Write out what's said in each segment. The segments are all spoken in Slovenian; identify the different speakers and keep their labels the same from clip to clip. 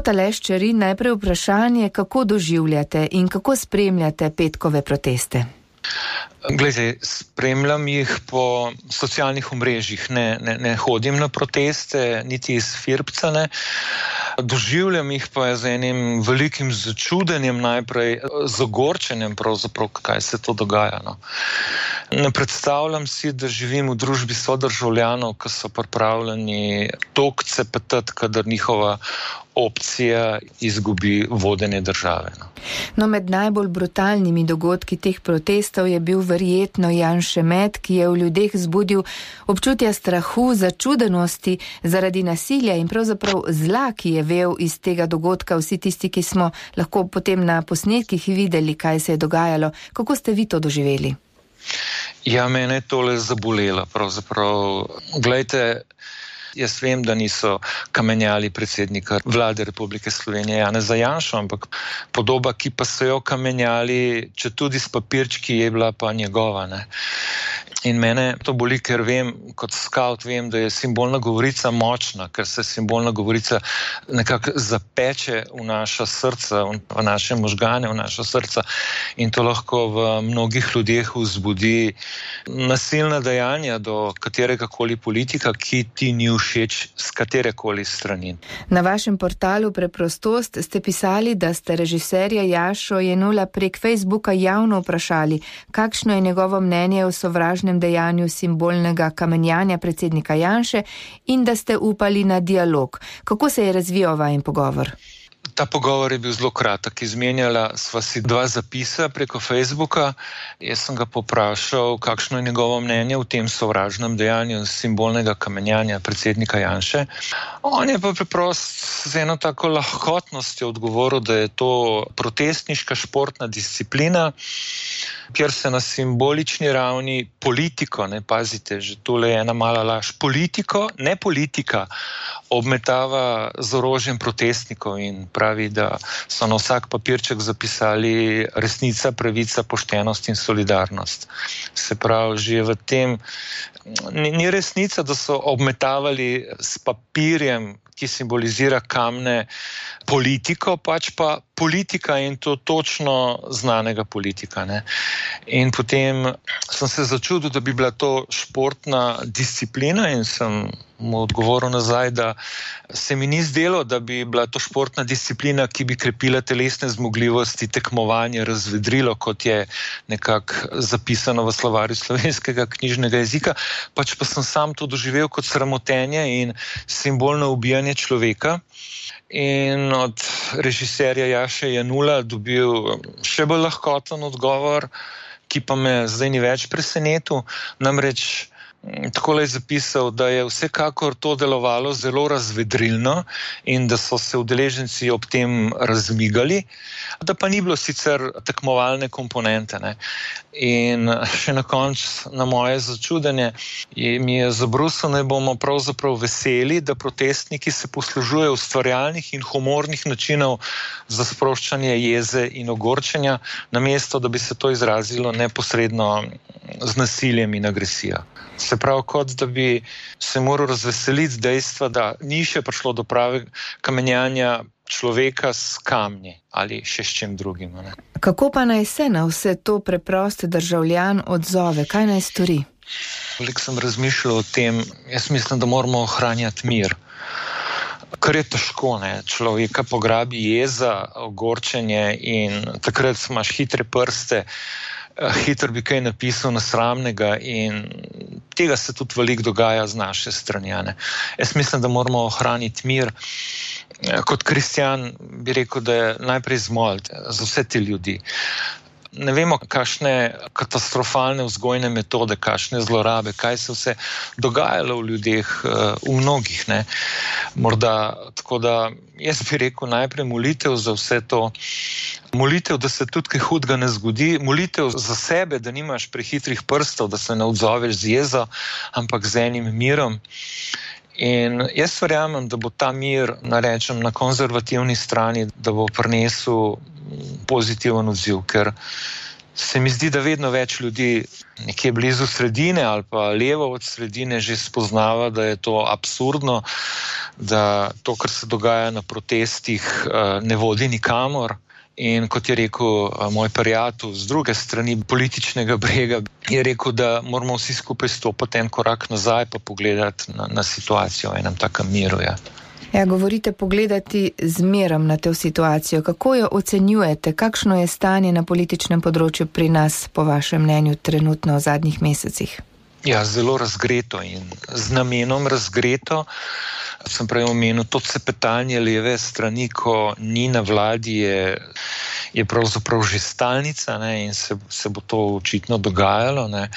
Speaker 1: Gospod Aleš Čeri, najprej vprašanje, kako doživljate in kako spremljate petkove proteste?
Speaker 2: Glede, spremljam jih po socialnih omrežjih, ne, ne, ne hodim na proteste, niti iz Firbcane. Doživljam jih pa z enim velikim začudenjem, najprej z ogorčenjem, kaj se to dogaja. No. Ne predstavljam si, da živim v družbi sodržavljanov, ki so pripravljeni tokce petati, kadar njihova opcija izgubi vodenje države. No.
Speaker 1: No, med najbolj brutalnimi dogodki teh protestov je bil verjetno Jan Šemet, ki je v ljudeh zbudil občutja strahu, začudenosti zaradi nasilja in pravzaprav zla, ki je vel iz tega dogodka. Vsi tisti, ki smo lahko potem na posnetkih videli, kaj se je dogajalo. Kako ste vi to doživeli?
Speaker 2: Ja, mene je tole zabolelo. Pravzaprav, gledajte. Jaz vem, da niso kamenjali predsednika vlade Republike Slovenije, Jana Zajanša, ampak podoba, ki pa so jo kamenjali, če tudi s papirčki, je bila pa njegova. Ne. In mene to boli, ker vem, kot scout, vem, da je simbolna govorica močna, ker se simbolna govorica nekako zapeče v naša srca, v naše možgane, v naša srca in to lahko v mnogih ljudeh vzbudi nasilna dejanja do katerega koli politika, ki ti ni všeč z katere koli strani.
Speaker 1: Na vašem portalu Preprostost ste pisali, da ste režiserja Jašo Jenula prek Facebooka javno vprašali, kakšno je njegovo mnenje o sovražnem današnjem dejanju simbolnega kamenjanja predsednika Janše in da ste upali na dialog. Kako se je razvijal vajen pogovor?
Speaker 2: Ta pogovor je bil zelo kratek. Izmenjala sva si dva zapisa preko Facebooka. Jaz sem ga poprašal, kakšno je njegovo mnenje o tem sovražnem dejanju simbolnega kamenjanja predsednika Janše. On je pa preprosto z eno tako lahkotnostjo odgovoril, da je to protestniška športna disciplina kjer se na simbolični ravni politiko, ne pazite, že tole je ena mala laž, politiko, ne politika, obmetava z orožjem protestnikov in pravi, da so na vsak papirček zapisali resnica, pravica, poštenost in solidarnost. Se pravi, že v tem ni, ni resnica, da so obmetavali s papirjem ki simbolizira kamne, politiko, pač pa politika in to točno znanega politika. Ne. In potem sem se začudil, da bi bila to športna disciplina, in sem mu odgovoril nazaj, da se mi ni zdelo, da bi bila to športna disciplina, ki bi krepila telesne zmogljivosti, tekmovanje, razvedrilo, kot je nekako zapisano v slovarju slovenskega knjižnega jezika. Pač pa sem sam to doživel kot sramotenje in simbolno ubijanje življenje človeka. In od režiserja Jaša Janula dobil še bolj lahkoten odgovor, ki pa me zdaj ni več presenetil. Namreč Tako je zapisal, da je vsekakor to delovalo zelo razvedrilno in da so se udeleženci ob tem razmigali, da pa ni bilo sicer tekmovalne komponente. Ne. In še na koncu, na moje začudenje, je, mi je zabrusilo, da bomo pravzaprav veseli, da protestniki se poslužujejo ustvarjalnih in humornih načinov za sproščanje jeze in ogorčenja, namesto da bi se to izrazilo neposredno z nasiljem in agresijo. Se pravi, kot da bi se moral razveseliti dejstva, da ni še prišlo do pravega kamenjanja človeka s kamni ali še s čim drugim. Ne?
Speaker 1: Kako pa naj se na vse to preproste državljan odzove, kaj naj stori?
Speaker 2: Veliko sem razmišljal o tem, jaz mislim, da moramo ohranjati mir. Kar je težko, ne? človeka pograbi jeza, ogorčenje in takrat imaš hitre prste. Eh, hitro bi kaj napisal nasramnega, in tega se tudi veliko dogaja z naše strani. Jaz mislim, da moramo ohraniti mir. Eh, kot kristjan bi rekel, da je najprej zmoliti za vse te ljudi ne vemo, kakšne katastrofalne vzgojne metode, kakšne zlorabe, kaj se vse dogajalo v ljudeh, eh, v mnogih. Ne. Morda tako da jaz bi rekel najprej molitev za vse to. Molitev, da se tudi kaj hudega ne zgodi, molitev za sebe, da nimaš prehitrih prstov, da se ne odzoveš z jezo, ampak z enim mirom. In jaz verjamem, da bo ta mir, rečem, na konzervativni strani, da bo prinesel pozitiven odziv, ker se mi zdi, da vedno več ljudi nekje blizu sredine ali pa levo od sredine že spoznava, da je to absurdno, da to, kar se dogaja na protestih, eh, ne vodi nikamor. In kot je rekel eh, moj prijatelj z druge strani političnega brega, je rekel, da moramo vsi skupaj stopiti en korak nazaj in pogledati na, na situacijo v enem takem miru. Ja.
Speaker 1: Ja, govorite, pogledati zmerom na to situacijo. Kako jo ocenjujete? Kakšno je stanje na političnem področju pri nas, po vašem mnenju, trenutno v zadnjih mesecih?
Speaker 2: Ja, zelo razgreto in z namenom razgreto. Sem prej omenil to cepetanje leve strani, ko ni na vladi, je, je pravzaprav že stalnica ne, in se, se bo to očitno dogajalo. Ne.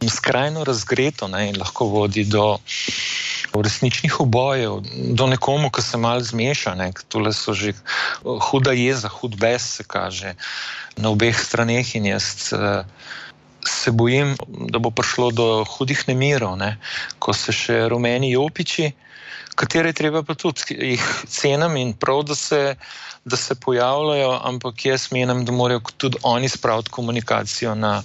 Speaker 2: Skrajno razgreto ne, in lahko vodi do resničnih obojev, do nekomu, ki se mal zmeša. Ne. Tole so že huda jeza, hud bes se kaže na obeh straneh in jaz. Uh, se bojim, da bo prišlo do hudih nemirov, ne? ko se še rumeni jopiči, katere treba pa tudi jih cenim in prav, da se, da se pojavljajo, ampak jaz menim, da morajo tudi oni spraviti komunikacijo na,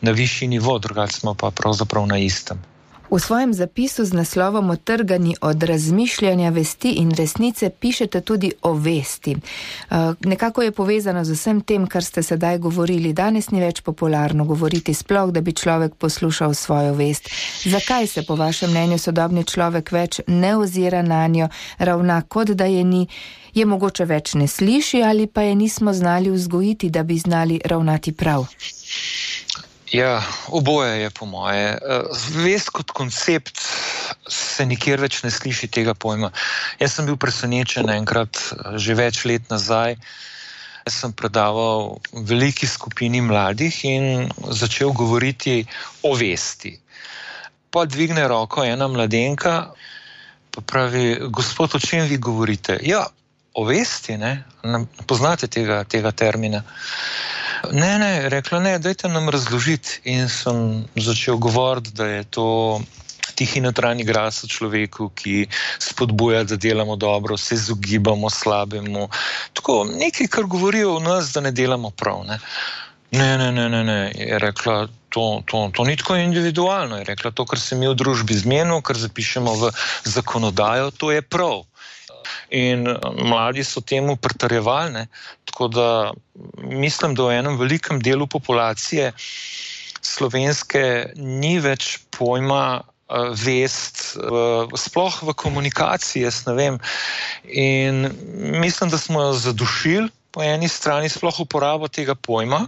Speaker 2: na višji nivo, drugače smo pa pravzaprav na istem.
Speaker 1: V svojem zapisu z naslovom Otrgani od razmišljanja vesti in resnice pišete tudi o vesti. Uh, nekako je povezano z vsem tem, kar ste sedaj govorili. Danes ni več popularno govoriti sploh, da bi človek poslušal svojo vest. Zakaj se po vašem mnenju sodobni človek več ne ozira na njo, ravna kot da je ni? Je mogoče več ne sliši ali pa je nismo znali vzgojiti, da bi znali ravnati prav?
Speaker 2: Ja, oboje je po moje. Eh, vest kot koncept se nikjer več ne sliši tega pojma. Jaz sem bil presenečen enkrat, eh, že več let nazaj. Jaz sem predaval veliki skupini mladih in začel govoriti o vesti. Pa dvigne roko ena mladenka in pravi: Gospod, o čem vi govorite? Ja, o vesti, ne, ne poznate tega, tega termina. Ne, ne, rekla ne, dajte nam razložiti. In sem začel govoriti, da je to tihi notranji glas v človeku, ki spodbuja, da delamo dobro, se izogibamo slabemu. Tako nekaj, kar govorijo o nas, da ne delamo prav. Ne, ne, ne, ne, ne, ne. je rekla. To, to, to ni tako individualno. Je rekla, to, kar se mi v družbi zmenimo, kar zapišemo v zakonodajo, to je prav. In mladi so temu pritrjevali, Tako da mislim, da v enem velikem delu populacije slovenske ni več pojma. Vest, sploh v komunikaciji, jaz ne vem. In mislim, da smo jo zadušili po eni strani, sploh uporabo tega pojma,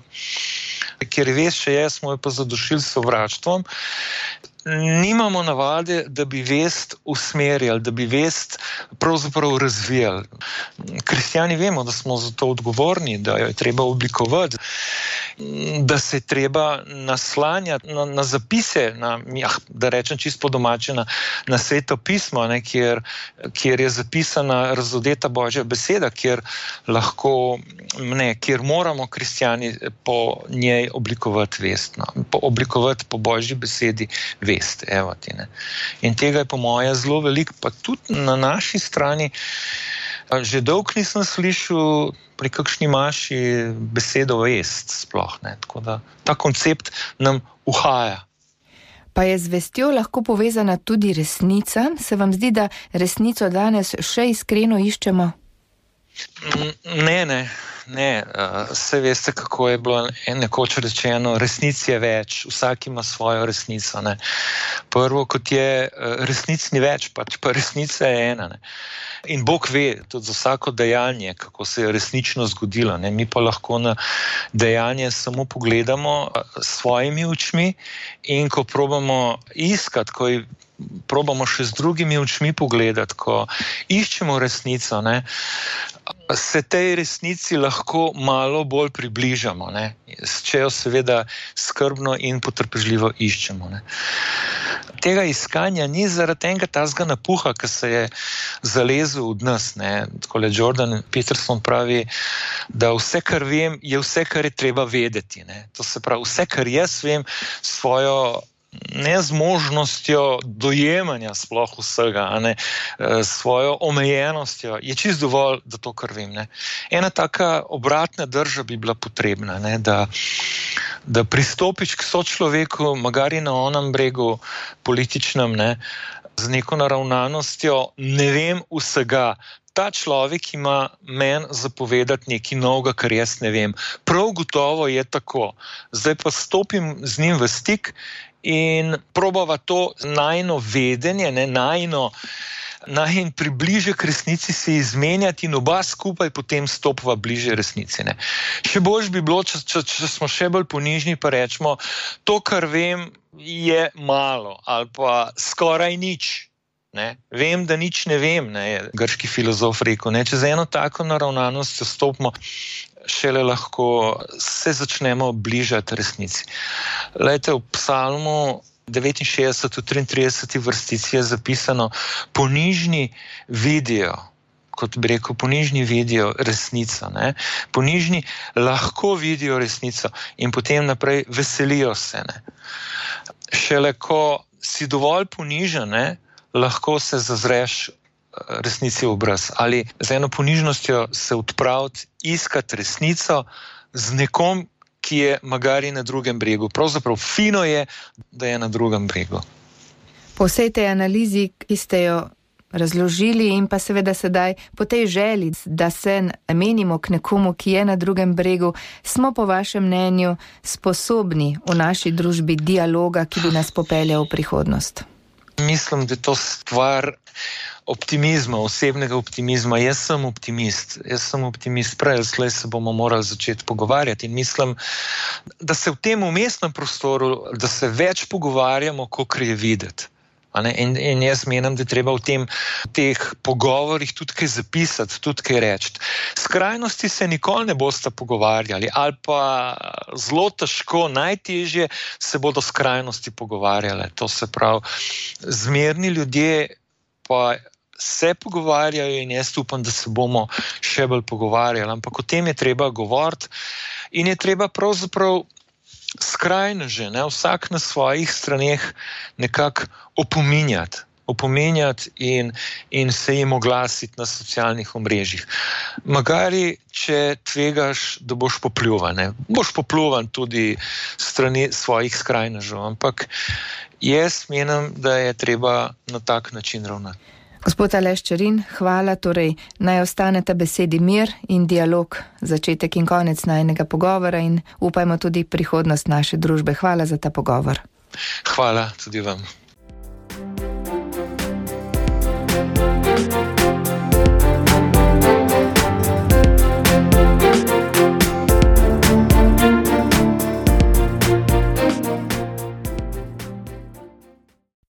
Speaker 2: ker veš, če je, smo jo pa zadušili s sovraštvom nimamo navade, da bi vest usmerjali, da bi vest pravzaprav razvijali. Kristijani vemo, da smo za to odgovorni, da jo je treba oblikovati, da se treba naslanjati na, na zapise, na, ja, da rečem čisto domače, na, na sveto pismo, ne, kjer, kjer je zapisana razodeta Božja beseda, kjer lahko, ne, kjer moramo kristijani po njej oblikovati vest, no, po, oblikovati po Božji besedi vest vest. Ti, in tega je po mojem zelo veliko, pa tudi na naši strani. Že dolgo nisem slišal pri kakšni maši besedo vest. Sploh, Tako da ta koncept nam uhaja.
Speaker 1: Pa je z vestjo lahko povezana tudi resnica? Se vam zdi, da resnico danes še iskreno iščemo?
Speaker 2: Ne, ne ne, vse uh, veste, kako je bilo nekoč rečeno, resnic je več, vsak ima svojo resnico. Ne. Prvo, kot je, resnic ni več, pač pa resnica je ena. Ne. In Bog ve tudi za vsako dejanje, kako se je resnično zgodilo. Ne. Mi pa lahko na dejanje samo pogledamo s svojimi očmi, in ko probamo iskati, ko probamo še z drugimi očmi pogledati, ko iščemo resnico, ne, se tej resnici lahko malo bolj približamo, ne, če jo seveda skrbno in potrpežljivo iščemo. Ne. Tega iskanja ni zaradi enega tazga napuha, ki se je zalezel v nas. Tako je Jordan Peterson pravi, da vse, kar vem, je vse, kar je treba vedeti. Ne. To se pravi, vse, kar jaz vem, svojo nezmožnostjo dojemanja sploh vsega, ne, s svojo omejenostjo, je čist dovolj, da to kar vem. Ne. Ena taka obratna drža bi bila potrebna, ne, da, da pristopiš k sočloveku, magari na onem bregu političnem, ne, z neko naravnanostjo, ne vem vsega. Ta človek ima meni zapovedati nekaj novega, kar jaz ne vem. Prav gotovo je tako. Zdaj pa stopim z njim v stik in probava to najno vedenje, ne, najno. Naj in približe k resnici se izmenjati, in oba skupaj potem stopva bliže resnici. Ne. Še bolj bi bilo, če, če, če smo še bolj ponižni, pa rečemo, to, kar vem, je malo ali pa skoraj nič. Ne. Vem, da nič ne vem, ne, je grški filozof rekel. Ne. Če za eno tako naravnanost stopimo, šele lahko se začnemo bližati resnici. Lejte, v psalmu 69, 33 vrstici je zapisano, ponižni vidijo. Kot bi rekel, ponižni vidijo resnico, ne? ponižni lahko vidijo resnico in potem naprej veselijo se. Ne? Šele ko si dovolj ponižen, ne? Lahko se zazreš resnici v obraz ali z eno ponižnostjo se odpraviti, iskati resnico z nekom, ki je magari na drugem bregu. Pravzaprav fino je, da je na drugem bregu.
Speaker 1: Po vsej tej analizi, ki ste jo razložili, in pa seveda sedaj po tej želji, da se menimo k nekomu, ki je na drugem bregu, smo po vašem mnenju sposobni v naši družbi dialoga, ki bi nas popeljal v prihodnost.
Speaker 2: Mislim, da je to stvar optimizma, osebnega optimizma. Jaz sem optimist, jaz sem optimist, prej ali se bomo morali začeti pogovarjati. In mislim, da se v tem umestnem prostoru, da se več pogovarjamo, kot je videti. In, in jaz menim, da je treba v, tem, teh pogovorih tudi kaj zapisati, tudi kaj reči. Skrajnosti se nikoli ne boste pogovarjali, ali pa zelo težko, najtežje se bodo skrajnosti pogovarjale. To se pravi, zmerni ljudje pa se pogovarjajo in jaz upam, da se bomo še bolj pogovarjali. Ampak o tem je treba govoriti in je treba pravzaprav skrajno že, ne, vsak na svojih straneh nekako opominjati. Opominjati in, in se jim oglasiti na socialnih omrežjih. Magari, če tvegaš, da boš popljuvan, ne? boš popljuvan tudi strani svojih skrajnežev, ampak jaz menim, da je treba na tak način ravnati.
Speaker 1: Gospod Aleščarin, hvala. Torej, naj ostaneta besedi mir in dialog, začetek in konec najnega pogovora in upajmo tudi prihodnost naše družbe. Hvala za ta pogovor.
Speaker 2: Hvala tudi vam. thank you